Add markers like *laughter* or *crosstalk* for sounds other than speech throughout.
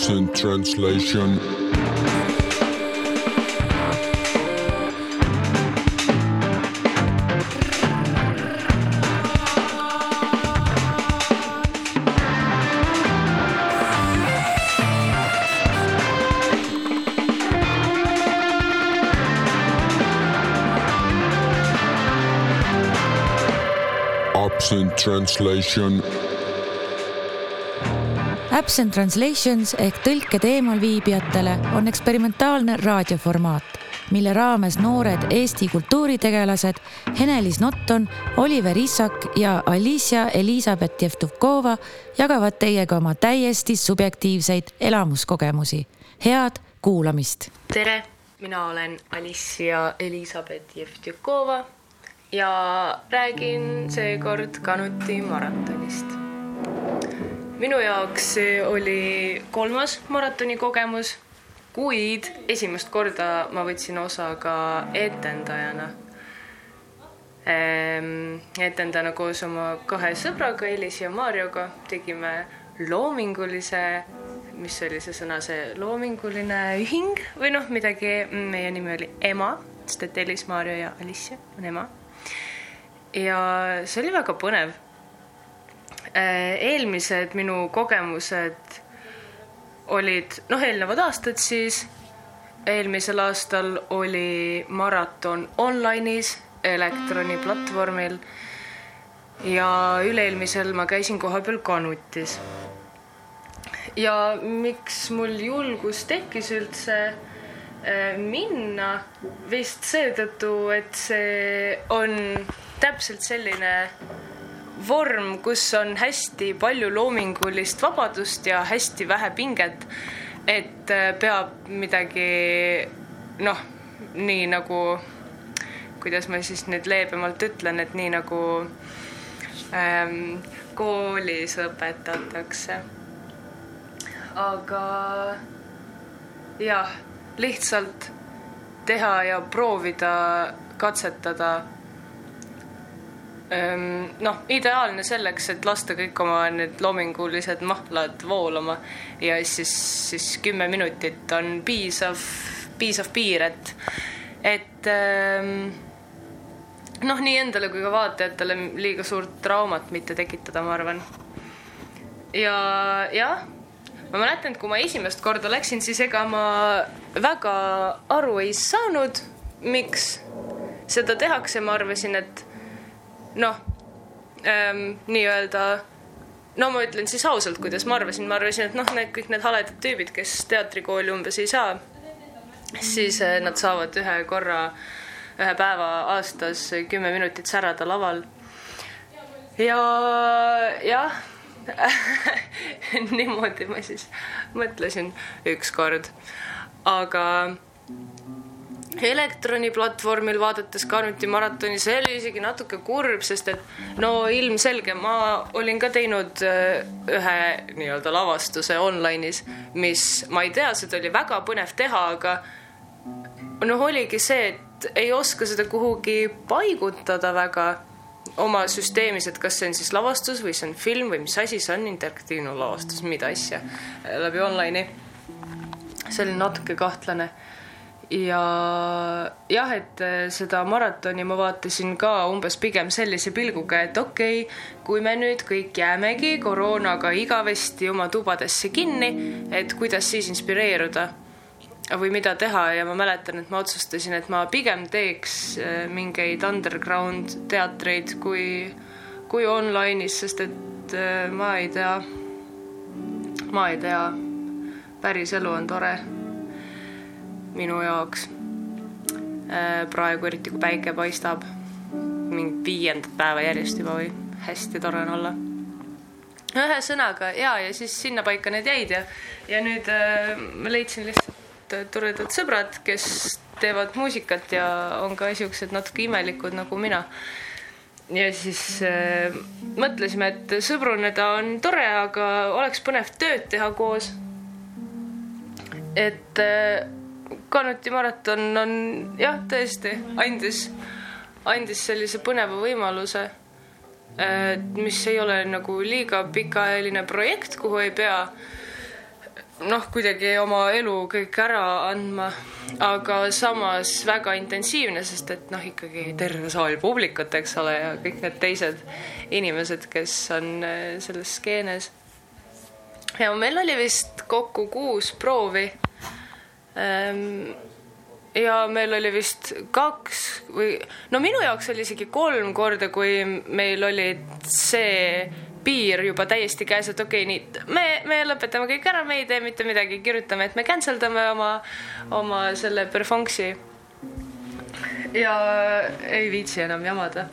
Absent translation. Absent translation. Absent Translations ehk tõlked eemalviibijatele on eksperimentaalne raadioformaat, mille raames noored Eesti kultuuritegelased Henelis Notton, Oliver Issak ja Alicia Elizabeth Jevtukova jagavad teiega oma täiesti subjektiivseid elamuskogemusi. head kuulamist. tere, mina olen Alicia Elizabeth Jevtükova ja räägin seekord Kanuti maratonist. Minu jaoks oli kolmas maratoni kogemus, kuid esimest korda ma võtsin osa ka etendajana ehm,. etendajana koos oma kahe sõbraga, Elis ja Marioga tegime loomingulise, mis oli see sõna, see loominguline ühing või noh, midagi, meie nimi oli Ema, sest et Elis, Mario ja Alicia on ema ja see oli väga põnev. Eelmised minu kogemused olid, noh, eelnevad aastad siis. eelmisel aastal oli maraton online'is, Elektroni platvormil. ja üle-eelmisel ma käisin kohapeal Kanutis. ja miks mul julgus tekkis üldse minna, vist seetõttu, et see on täpselt selline vorm, kus on hästi palju loomingulist vabadust ja hästi vähe pinget. et peab midagi noh, nii nagu, kuidas ma siis nüüd leebemalt ütlen, et nii nagu ähm, koolis õpetatakse. aga jah, lihtsalt teha ja proovida, katsetada noh, ideaalne selleks, et lasta kõik oma need loomingulised mahlad voolama ja siis, siis kümme minutit on piisav, piisav piir, et, et noh, nii endale kui ka vaatajatele liiga suurt traumat mitte tekitada, ma arvan. ja jah, ma mäletan, et kui ma esimest korda läksin, siis ega ma väga aru ei saanud, miks seda tehakse, ma arvasin, et noh ähm,, nii-öelda no ma ütlen siis ausalt, kuidas ma arvasin, ma arvasin, et noh, need kõik need haledad tüübid, kes teatrikooli umbes ei saa, siis äh, nad saavad ühe korra, ühe päeva aastas kümme minutit särada laval. ja jah *laughs* niimoodi ma siis mõtlesin ükskord, aga Elektroni platvormil vaadates Kanuti maratoni, see oli isegi natuke kurb, sest et no ilmselge, ma olin ka teinud äh, ühe nii-öelda lavastuse online'is, mis ma ei tea, seda oli väga põnev teha, aga noh, oligi see, et ei oska seda kuhugi paigutada väga oma süsteemis, et kas see on siis lavastus või see on film või mis asi see on, interaktiivne lavastus, mida asja läbi online'i. see oli natuke kahtlane ja jah, et äh, seda maratoni ma vaatasin ka umbes pigem sellise pilguga, et okei okay,, kui me nüüd kõik jäämegi koroonaga igavesti oma tubadesse kinni, et kuidas siis inspireeruda või mida teha. Ja ma mäletan, et ma otsustasin, et ma pigem teeks äh, mingeid underground teatreid kui, kui online'is, sest et äh, ma ei tea, ma ei tea, päris elu on tore minu jaoks. Äh, praegu eriti kui päike paistab, mingi viiendat päeva järjest juba või hästi tore on olla. ühesõnaga ja, ja siis sinnapaika need jäid ja, ja nüüd äh, ma leidsin lihtsalt toredad sõbrad, kes teevad muusikat ja on ka siuksed natuke imelikud nagu mina ja siis äh, mõtlesime, et sõbruneda on tore, aga oleks põnev tööd teha koos. et äh, Kanuti maraton on jah, tõesti andis, andis sellise põneva võimaluse, mis ei ole nagu liiga pikaajaline projekt, kuhu ei pea noh, kuidagi oma elu kõik ära andma, aga samas väga intensiivne, sest et noh, ikkagi terve saal publikut, eks ole, ja kõik need teised inimesed, kes on äh, selles skeenes. ja meil oli vist kokku kuus proovi ja meil oli vist kaks või no minu jaoks oli isegi kolm korda, kui meil oli see piir juba täiesti käes, et okei okay,, nii, me, me lõpetame kõik ära, me ei tee mitte midagi, kirjutame, et me cancel dame oma, oma selle performance'i. ja ei viitsi enam jamada.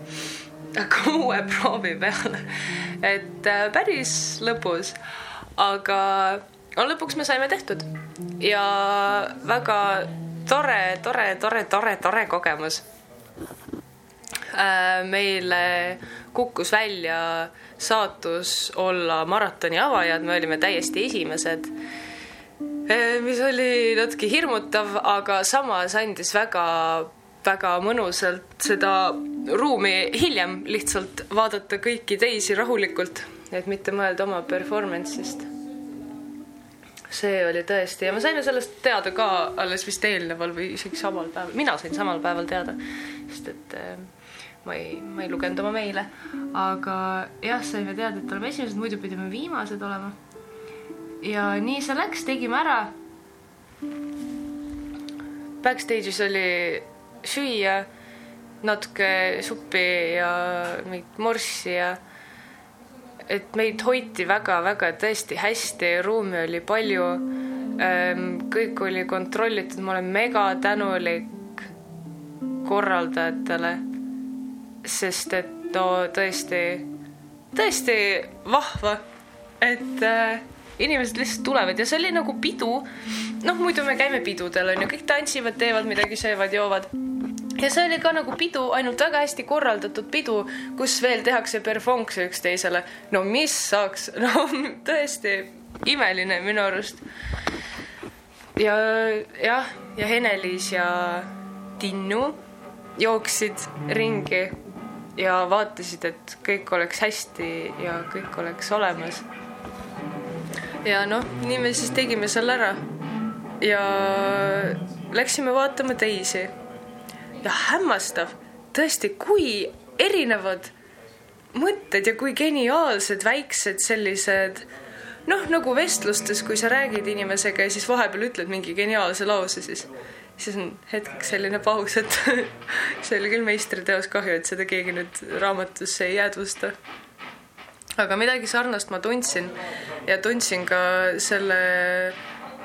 aga *laughs* uue proovi peale, et äh, päris lõbus, aga no lõpuks me saime tehtud ja väga tore, tore, tore, tore, tore kogemus äh,. meile kukkus välja saatus olla maratoni avajad, me olime täiesti esimesed. Äh, mis oli natuke hirmutav, aga samas andis väga, väga mõnusalt seda ruumi hiljem lihtsalt vaadata kõiki teisi rahulikult, et mitte mõelda oma performance'ist see oli tõesti ja me saime sellest teada ka alles vist eelneval või isegi samal päeval, mina sain samal päeval teada, sest et äh, ma ei, ma ei lugenud oma meile. aga jah, saime teada, et oleme esimesed, muidu pidime viimased olema. ja nii see läks, tegime ära. Backstage'is oli süüa, natuke suppi ja mingit morssi ja et meid hoiti väga-väga tõesti hästi, ruumi oli palju. Ehm, kõik oli kontrollitud, ma olen mega tänulik korraldajatele sest et no tõesti, tõesti vahva, et äh, inimesed lihtsalt tulevad ja see oli nagu pidu. noh, muidu me käime pidudel onju, kõik tantsivad, teevad midagi, söövad, joovad. Ja see oli ka nagu pidu, ainult väga hästi korraldatud pidu, kus veel tehakse performance'e üksteisele. no mis saaks, *laughs* no tõesti imeline minu arust. ja jah, ja Hene-Liis ja Tinnu jooksid ringi ja vaatasid, et kõik oleks hästi ja kõik oleks olemas. ja noh, nii me siis tegime selle ära. ja läksime vaatama teisi. Ja hämmastav, tõesti, kui erinevad mõtted ja kui geniaalsed väiksed sellised noh, nagu vestlustes, kui sa räägid inimesega ja siis vahepeal ütled mingi geniaalse lause, siis siis on hetkeks selline paus, et *laughs* see oli küll meistriteos, kahju, et seda keegi nüüd raamatusse ei jäädvusta. aga midagi sarnast ma tundsin ja tundsin ka selle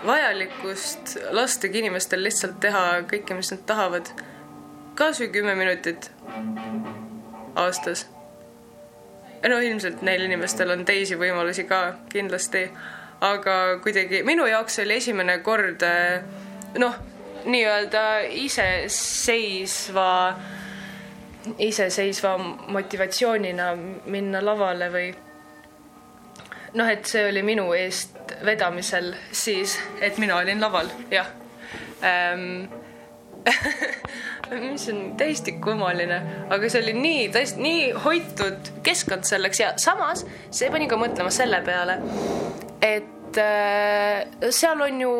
vajalikkust lastagi inimestel lihtsalt teha kõike, mis nad tahavad. Kas või kümme minutit aastas. no ilmselt neil inimestel on teisi võimalusi ka kindlasti, aga kuidagi minu jaoks oli esimene kord noh nii-öelda iseseisva, iseseisva motivatsioonina minna lavale või noh, et see oli minu eest vedamisel siis, et mina olin laval, jah ähm, *laughs* mis on täiesti kummaline, aga see oli nii, tõesti nii hoitud keskkond selleks ja samas see pani ka mõtlema selle peale, et et äh, seal on ju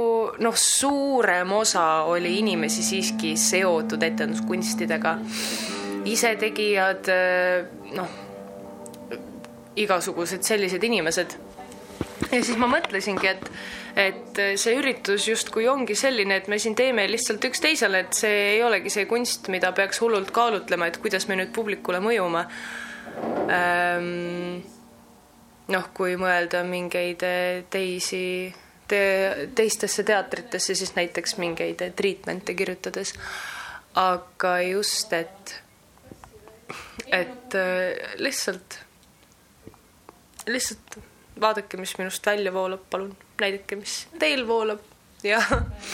noh, suurem osa oli inimesi siiski seotud etenduskunstidega. isetegijad, äh, noh, igasugused sellised inimesed. ja siis ma mõtlesingi, et, et see üritus justkui ongi selline, et me siin teeme lihtsalt üksteisele, et see ei olegi see kunst, mida peaks hullult kaalutlema, et kuidas me nüüd publikule mõjume ähm, noh, kui mõelda mingeid eh, teisi te, teistesse teatritesse, siis näiteks mingeid treatment'e kirjutades. aga just, et, et lihtsalt, lihtsalt vaadake, mis minust välja voolab, palun näidake, mis teil voolab. Ja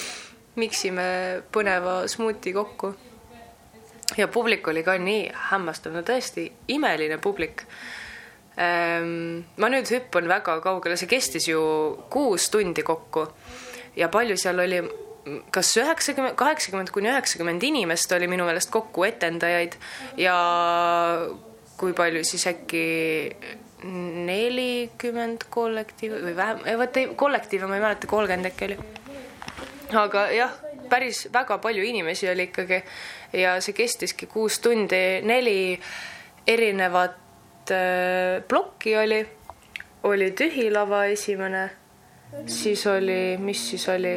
*laughs* miksime põneva smuuti kokku. ja publik oli ka nii hämmastav, no tõesti imeline publik. Ehm, ma nüüd hüppan väga kaugele, see kestis ju kuus tundi kokku. Ja palju seal oli, kas üheksakümmend, kaheksakümmend kuni üheksakümmend inimest oli minu meelest kokku etendajaid. Ja kui palju siis äkki nelikümmend kollektiivi või vähem, vot ei, kollektiive ma ei mäleta, kolmkümmend äkki oli. aga jah, päris väga palju inimesi oli ikkagi ja see kestiski kuus tundi, neli erinevat äh, plokki oli, oli tühilava esimene, siis oli, mis siis oli,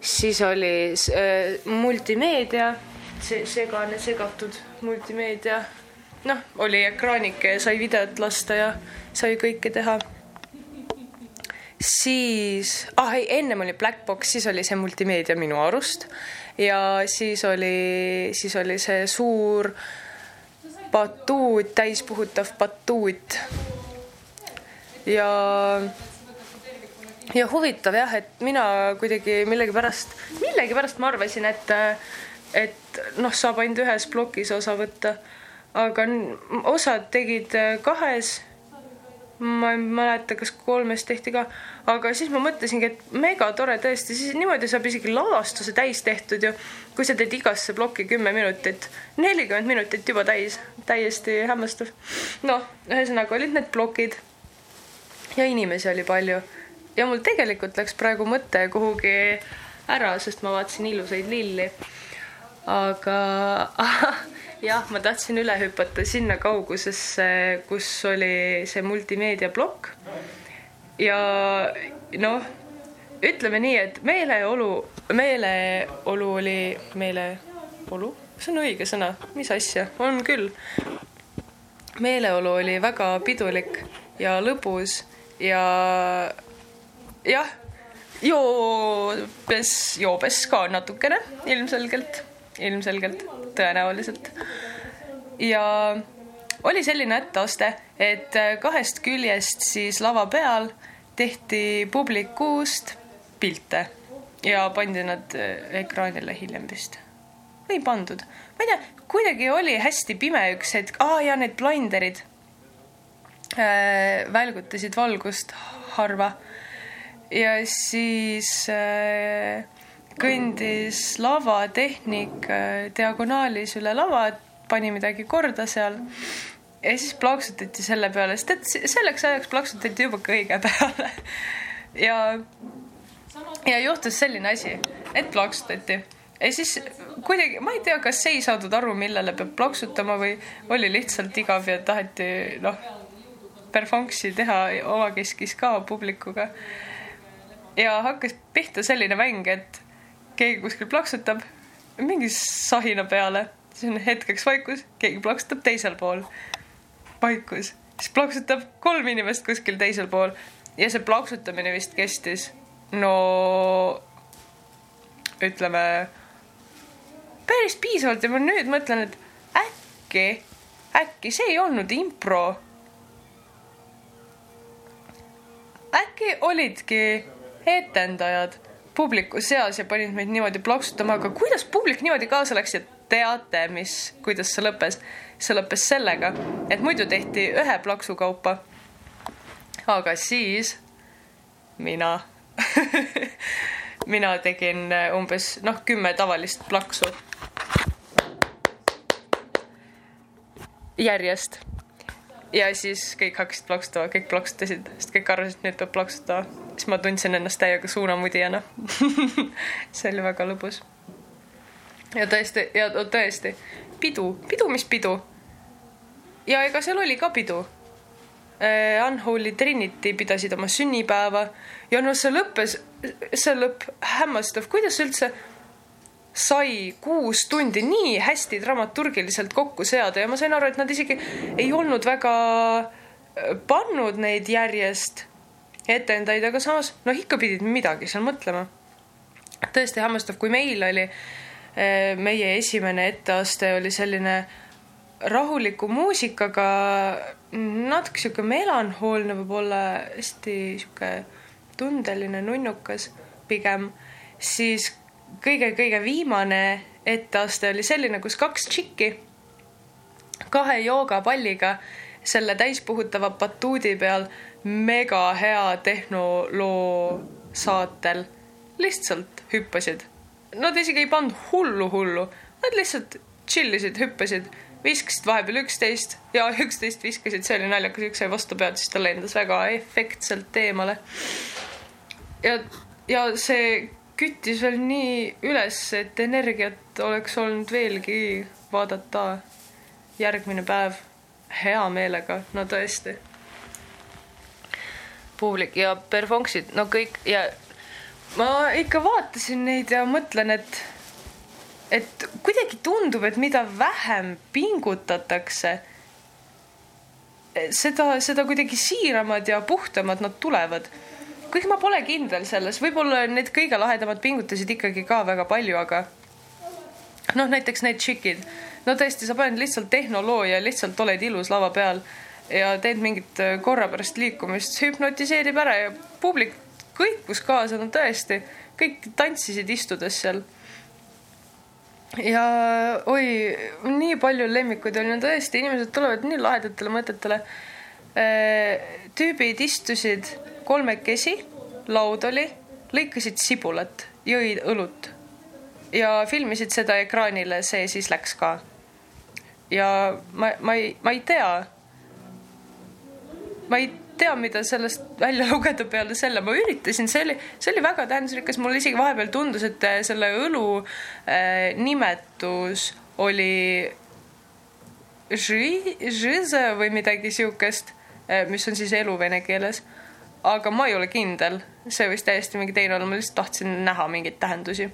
siis oli äh, multimeedia, see segane segatud multimeedia noh, oli ekraanike ja sai videot lasta ja sai kõike teha. siis, ah ei, ennem oli Black Box, siis oli see multimeedia minu arust ja siis oli, siis oli see suur batuut, täispuhutav batuut. ja, ja huvitav jah, et mina kuidagi millegipärast, millegipärast ma arvasin, et, et noh, saab ainult ühes plokis osa võtta aga osad tegid äh, kahes. ma ei mäleta, kas kolmes tehti ka, aga siis ma mõtlesingi, et mega tore tõesti, siis niimoodi saab isegi lavastuse täis tehtud ju. kui sa teed igasse plokki kümme minutit, nelikümmend minutit juba täis, täiesti hämmastav. noh, ühesõnaga olid need plokid ja inimesi oli palju ja mul tegelikult läks praegu mõte kuhugi ära, sest ma vaatasin ilusaid lilli. aga *laughs* jah, ma tahtsin üle hüpata sinna kaugusesse, kus oli see multimeedia plokk. ja noh, ütleme nii, et meeleolu, meeleolu oli, meeleolu, see on õige sõna, mis asja, on küll. meeleolu oli väga pidulik ja lõbus ja jah, joobes, joobes ka natukene ilmselgelt, ilmselgelt tõenäoliselt. ja oli selline etteaste, et kahest küljest siis lava peal tehti publikust pilte ja pandi nad ekraanile hiljem vist. või pandud, ma ei tea, kuidagi oli hästi pime üks hetk, aa ja need blinderid äh, välgutasid valgust harva. ja siis äh, kõndis lavatehnik äh, diagonaalis üle lava, pani midagi korda seal ja siis plaksutati selle peale, sest et selleks ajaks plaksutati juba kõige peale. *laughs* ja, ja juhtus selline asi, et plaksutati ja siis kuidagi, ma ei tea, kas ei saadud aru, millele peab plaksutama või oli lihtsalt igav ja taheti noh, perfonksi teha omakeskis ka publikuga. ja hakkas pihta selline mäng, et keegi kuskil plaksutab mingi sahina peale, siis on hetkeks vaikus, keegi plaksutab teisel pool. vaikus, siis plaksutab kolm inimest kuskil teisel pool ja see plaksutamine vist kestis no ütleme päris piisavalt ja ma nüüd mõtlen, et äkki, äkki see ei olnud impro. äkki olidki etendajad publiku seas ja panid meid niimoodi plaksutama, aga kuidas publik niimoodi kaasa läks ja teate, mis, kuidas see lõppes? see lõppes sellega, et muidu tehti ühe plaksu kaupa. aga siis mina *laughs* mina tegin umbes noh, kümme tavalist plaksu. järjest ja siis kõik hakkasid plaksutama, kõik plaksutasid, sest kõik arvasid, et nüüd peab plaksutama. Siis ma tundsin ennast täiega suunamudijana *laughs* see oli väga lõbus. ja tõesti, ja tõesti, pidu, pidu, mis pidu. ja ega seal oli ka pidu. Äh, Unholy Trinity pidasid oma sünnipäeva ja noh, see lõppes, see lõpp hämmastav, kuidas üldse sai kuus tundi nii hästi dramaturgiliselt kokku seada ja ma sain aru, et nad isegi ei olnud väga pannud neid järjest etendajaid, aga samas noh, ikka pidid midagi seal mõtlema. tõesti hämmastav, kui meil oli, äh, meie esimene etteaste oli selline rahuliku muusikaga, natuke sihuke melanhoolne, võib-olla hästi sihuke tundeline, nunnukas pigem, siis kõige-kõige viimane etteaste oli selline, kus kaks tšikki kahe joogapalliga selle täispuhutava batuudi peal mega hea tehnoloo saatel lihtsalt hüppasid. Nad isegi ei pannud hullu hullu, nad lihtsalt chill isid, hüppasid viskasid vahepeal üksteist ja *laughs* üksteist viskasid, see oli naljakas, üks sai vastu pead, siis ta lendas väga efektselt eemale. ja, ja see küttis veel nii üles, et energiat oleks olnud veelgi vaadata järgmine päev hea meelega, no tõesti. Publik ja perfonksid, no kõik ja ma ikka vaatasin neid ja mõtlen, et et kuidagi tundub, et mida vähem pingutatakse, seda, seda kuidagi siiramad ja puhtamad nad tulevad. kuigi ma pole kindel selles, võib-olla need kõige lahedamad pingutasid ikkagi ka väga palju, aga noh, näiteks need tšikid, no tõesti, sa paned lihtsalt tehnoloo ja lihtsalt oled ilus lava peal ja teed mingit äh, korrapärast liikumist, see hüpnotiseerib ära ja publik kõikus kaasa, no tõesti, kõik tantsisid istudes seal ja oi, nii palju lemmikuid oli, no tõesti, inimesed tulevad nii lahedatele mõtetele. tüübid istusid kolmekesi, laud oli, lõikasid sibulat, jõid õlut ja filmisid seda ekraanile, see siis läks ka. ja ma, ma ei, ma ei tea, ma ei tea, mida sellest välja *laughs* lugeda peale selle, ma üritasin, see oli, see oli väga tähendusrikas, mulle isegi vahepeal tundus, et äh, selle õlu äh, nimetus oli Ži- Žize või midagi siukest, mis on siis elu vene keeles. aga ma ei ole kindel, see võis täiesti mingi teine olla, ma lihtsalt tahtsin näha mingeid tähendusi.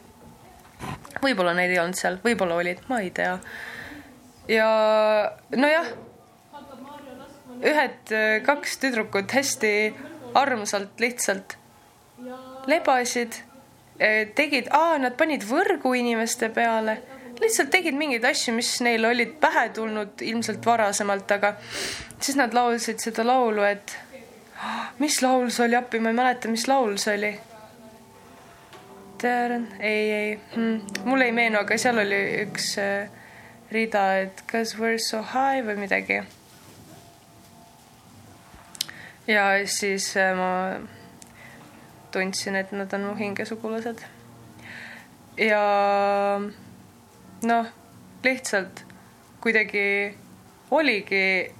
võib-olla neid ei olnud seal, võib-olla olid, ma ei tea. ja nojah ühed äh, kaks tüdrukut hästi armsalt lihtsalt lebasid, tegid, nad panid võrgu inimeste peale, lihtsalt tegid mingeid asju, mis neil olid pähe tulnud ilmselt varasemalt, aga siis nad laulsid seda laulu, et mis laul see oli, appi, ma ei mäleta, mis laul see oli. ei, ei hmm., mulle ei meenu, aga seal oli üks äh, rida, et cause we are so high või midagi ja siis äh, ma tundsin, et nad on mu hingesugulased. ja noh, lihtsalt kuidagi oligi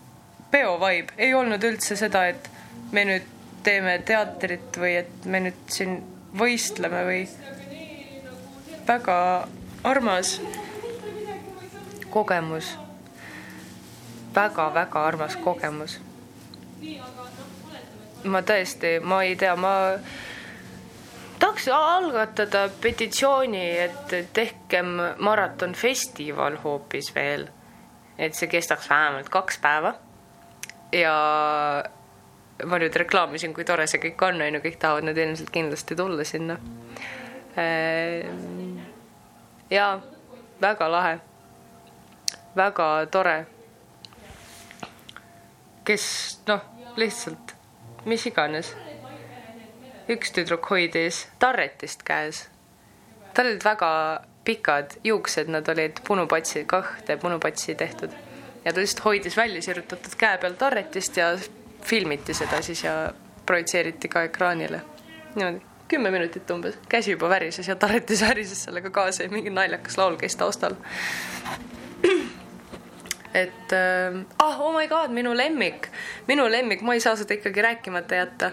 peo vibe, ei olnud üldse seda, et me nüüd teeme teatrit või et me nüüd siin võistleme või väga armas kogemus väga,. väga-väga armas kogemus ma tõesti, ma ei tea, ma tahaks algatada petitsiooni, et tehkem maratonfestival hoopis veel. et see kestaks vähemalt kaks päeva. ja ma nüüd reklaamisin, kui tore see kõik on, on ju, kõik tahavad nüüd ilmselt kindlasti tulla sinna. ja väga lahe, väga tore. kes noh, lihtsalt mis iganes. üks tüdruk hoidis tarretist käes. tal olid väga pikad juuksed, nad olid punupatsi, kahte punupatsi tehtud ja ta lihtsalt hoidis välja sirutatud käe peal tarretist ja filmiti seda siis ja projitseeriti ka ekraanile. niimoodi, kümme minutit umbes, käsi juba värises ja tarretis värises sellega kaasa ja mingi naljakas laul käis taustal *clears throat* et äh, ah oh my god, minu lemmik, minu lemmik, ma ei saa seda ikkagi rääkimata jätta,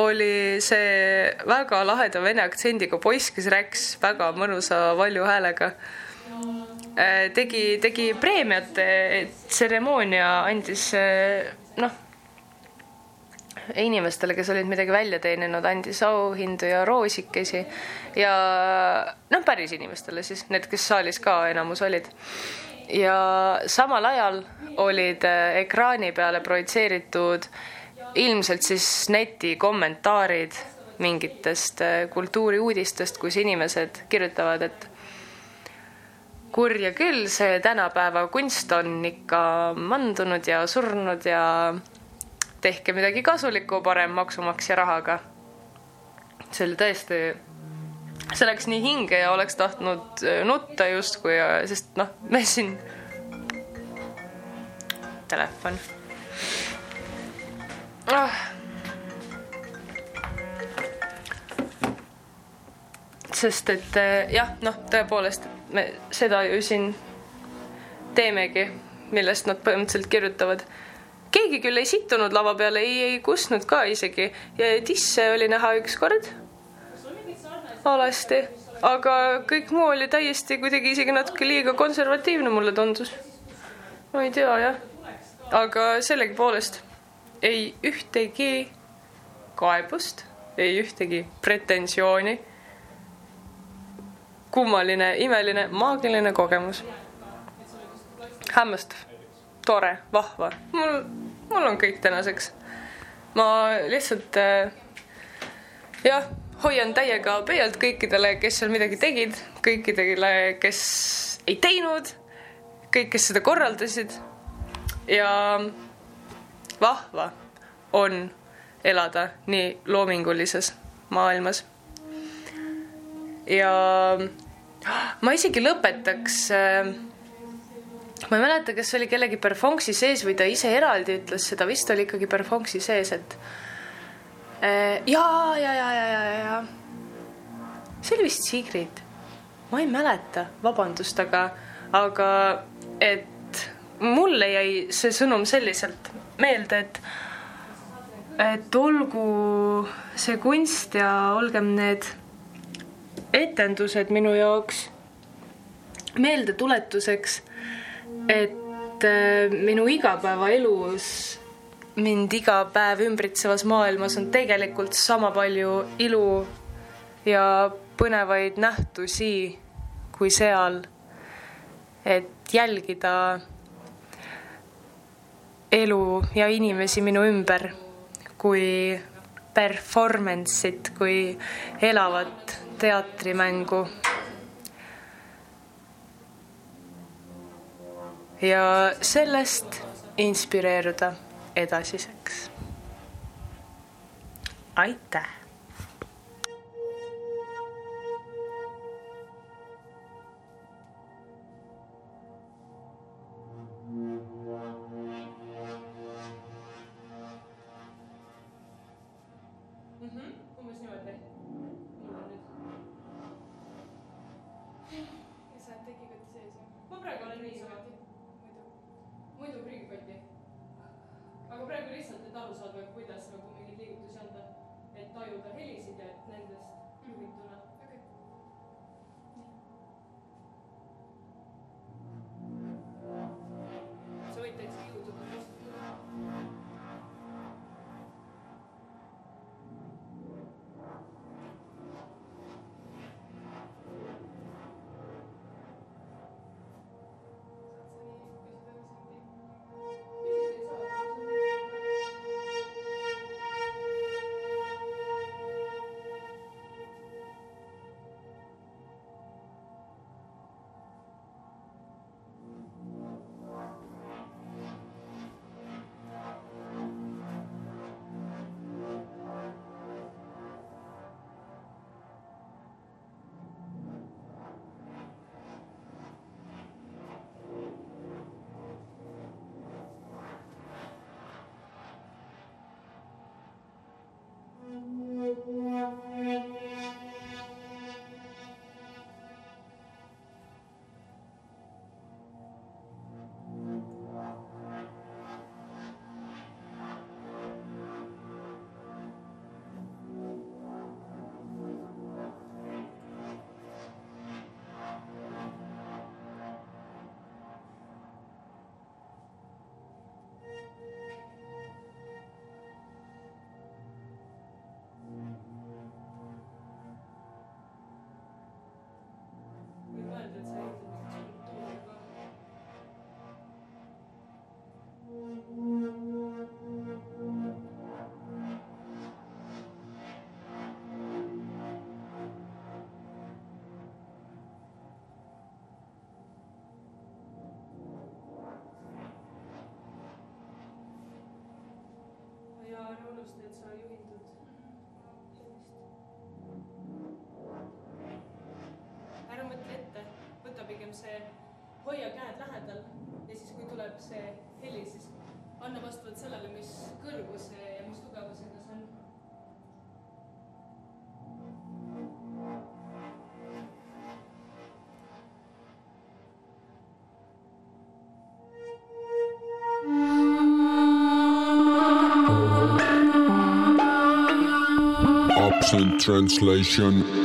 oli see väga laheda vene aktsendiga poiss, kes rääkis väga mõnusa valju häälega äh,. tegi, tegi preemiate tseremoonia, andis äh, noh, inimestele, kes olid midagi välja teeninud, andis auhindu ja roosikesi. Ja noh, päris inimestele siis, need, kes saalis ka enamus olid ja samal ajal olid äh, ekraani peale projitseeritud ilmselt siis neti kommentaarid mingitest äh, kultuuriuudistest, kus inimesed kirjutavad, et kurja küll, see tänapäeva kunst on ikka mandunud ja surnud ja tehke midagi kasulikku parem maksumaksja rahaga. see oli tõesti see läks nii hinge ja oleks tahtnud nutta justkui, sest noh, me siin. Telefon ah.. sest et jah, noh, tõepoolest me seda ju siin teemegi, millest nad põhimõtteliselt kirjutavad. keegi küll ei sittunud lava peale, ei, ei kustnud ka isegi ja tisse oli näha ükskord alasti, aga kõik muu oli täiesti kuidagi isegi natuke liiga konservatiivne, mulle tundus. ma ei tea jah, aga sellegipoolest ei ühtegi kaebust, ei ühtegi pretensiooni. kummaline, imeline, maagiline kogemus. hämmastav, tore, vahva, mul, mul on kõik tänaseks. ma lihtsalt äh, jah, hoian täiega pöialt kõikidele, kes seal midagi tegid, kõikidele, kes ei teinud, kõik, kes seda korraldasid. ja vahva on elada nii loomingulises maailmas. ja ma isegi lõpetaks äh, ma ei mäleta, kas oli kellegi Perfonksi sees või ta ise eraldi ütles seda, vist oli ikkagi Perfonksi sees, et ja, ja, ja, ja, ja, ja. see oli vist Sigrid. ma ei mäleta, vabandust, aga, aga et mulle jäi see sõnum selliselt meelde, et et olgu see kunst ja olgem need etendused minu jaoks meeldetuletuseks, et äh, minu igapäevaelus mind iga päev ümbritsevas maailmas on tegelikult sama palju ilu ja põnevaid nähtusi kui seal. et jälgida elu ja inimesi minu ümber kui performance'it, kui elavat teatrimängu. ja sellest inspireeruda edasiseks. aitäh! umbes niimoodi. Ära unusta, et sa juhindud helist. ära mõtle ette, võta pigem see, hoia käed lähedal ja siis, kui tuleb see heli, siis anna vastavalt sellele, mis kõrguse ja mis tugevusega see on. Translation.